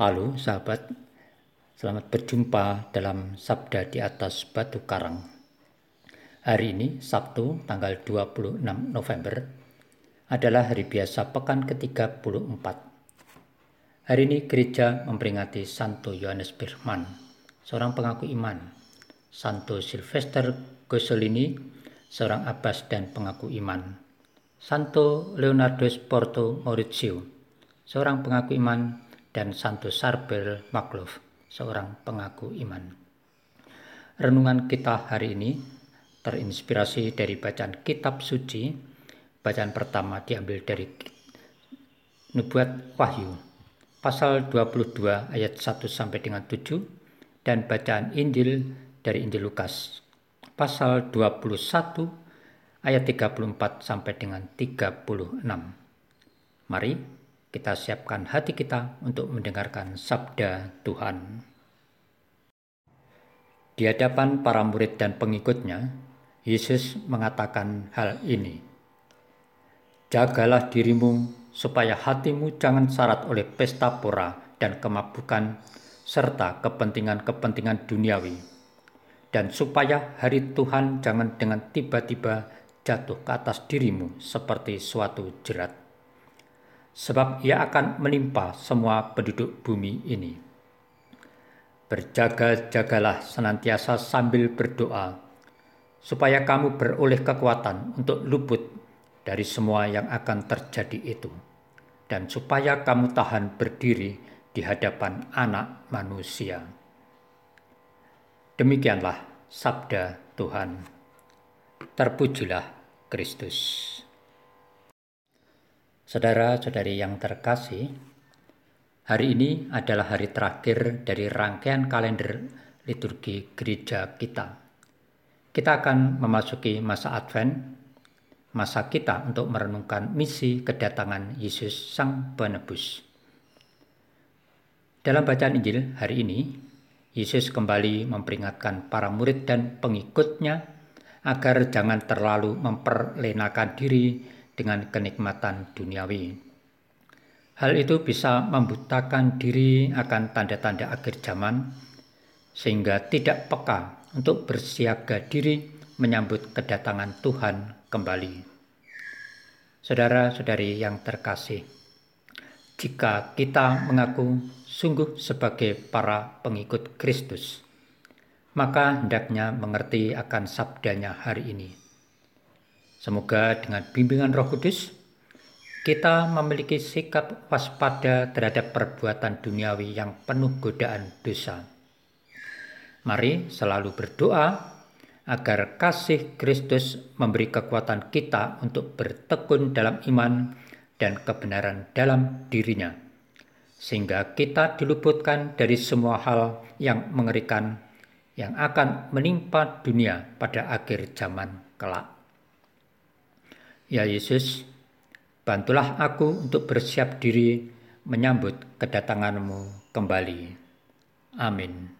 Halo sahabat, selamat berjumpa dalam Sabda di atas Batu Karang. Hari ini, Sabtu tanggal 26 November, adalah hari biasa pekan ke-34. Hari ini gereja memperingati Santo Yohanes Birman, seorang pengaku iman, Santo Sylvester Gosolini, seorang abbas dan pengaku iman, Santo Leonardo Porto Maurizio, seorang pengaku iman dan Santo Sarbel Maklov, seorang pengaku iman. Renungan kita hari ini terinspirasi dari bacaan kitab suci. Bacaan pertama diambil dari Nubuat Wahyu, pasal 22 ayat 1 sampai dengan 7 dan bacaan Injil dari Injil Lukas, pasal 21 ayat 34 sampai dengan 36. Mari kita siapkan hati kita untuk mendengarkan sabda Tuhan. Di hadapan para murid dan pengikutnya, Yesus mengatakan hal ini. Jagalah dirimu supaya hatimu jangan syarat oleh pesta pora dan kemabukan serta kepentingan-kepentingan duniawi. Dan supaya hari Tuhan jangan dengan tiba-tiba jatuh ke atas dirimu seperti suatu jerat sebab ia akan menimpa semua penduduk bumi ini. Berjaga-jagalah senantiasa sambil berdoa, supaya kamu beroleh kekuatan untuk luput dari semua yang akan terjadi itu, dan supaya kamu tahan berdiri di hadapan Anak Manusia. Demikianlah sabda Tuhan. Terpujilah Kristus. Saudara-saudari yang terkasih, hari ini adalah hari terakhir dari rangkaian kalender liturgi gereja kita. Kita akan memasuki masa Advent, masa kita untuk merenungkan misi kedatangan Yesus Sang Penebus. Dalam bacaan Injil hari ini, Yesus kembali memperingatkan para murid dan pengikutnya agar jangan terlalu memperlenakan diri dengan kenikmatan duniawi. Hal itu bisa membutakan diri akan tanda-tanda akhir zaman, sehingga tidak peka untuk bersiaga diri menyambut kedatangan Tuhan kembali. Saudara-saudari yang terkasih, jika kita mengaku sungguh sebagai para pengikut Kristus, maka hendaknya mengerti akan sabdanya hari ini Semoga dengan bimbingan Roh Kudus, kita memiliki sikap waspada terhadap perbuatan duniawi yang penuh godaan dosa. Mari selalu berdoa agar kasih Kristus memberi kekuatan kita untuk bertekun dalam iman dan kebenaran dalam dirinya, sehingga kita diluputkan dari semua hal yang mengerikan yang akan menimpa dunia pada akhir zaman kelak. Ya Yesus, bantulah aku untuk bersiap diri menyambut kedatanganmu kembali. Amin.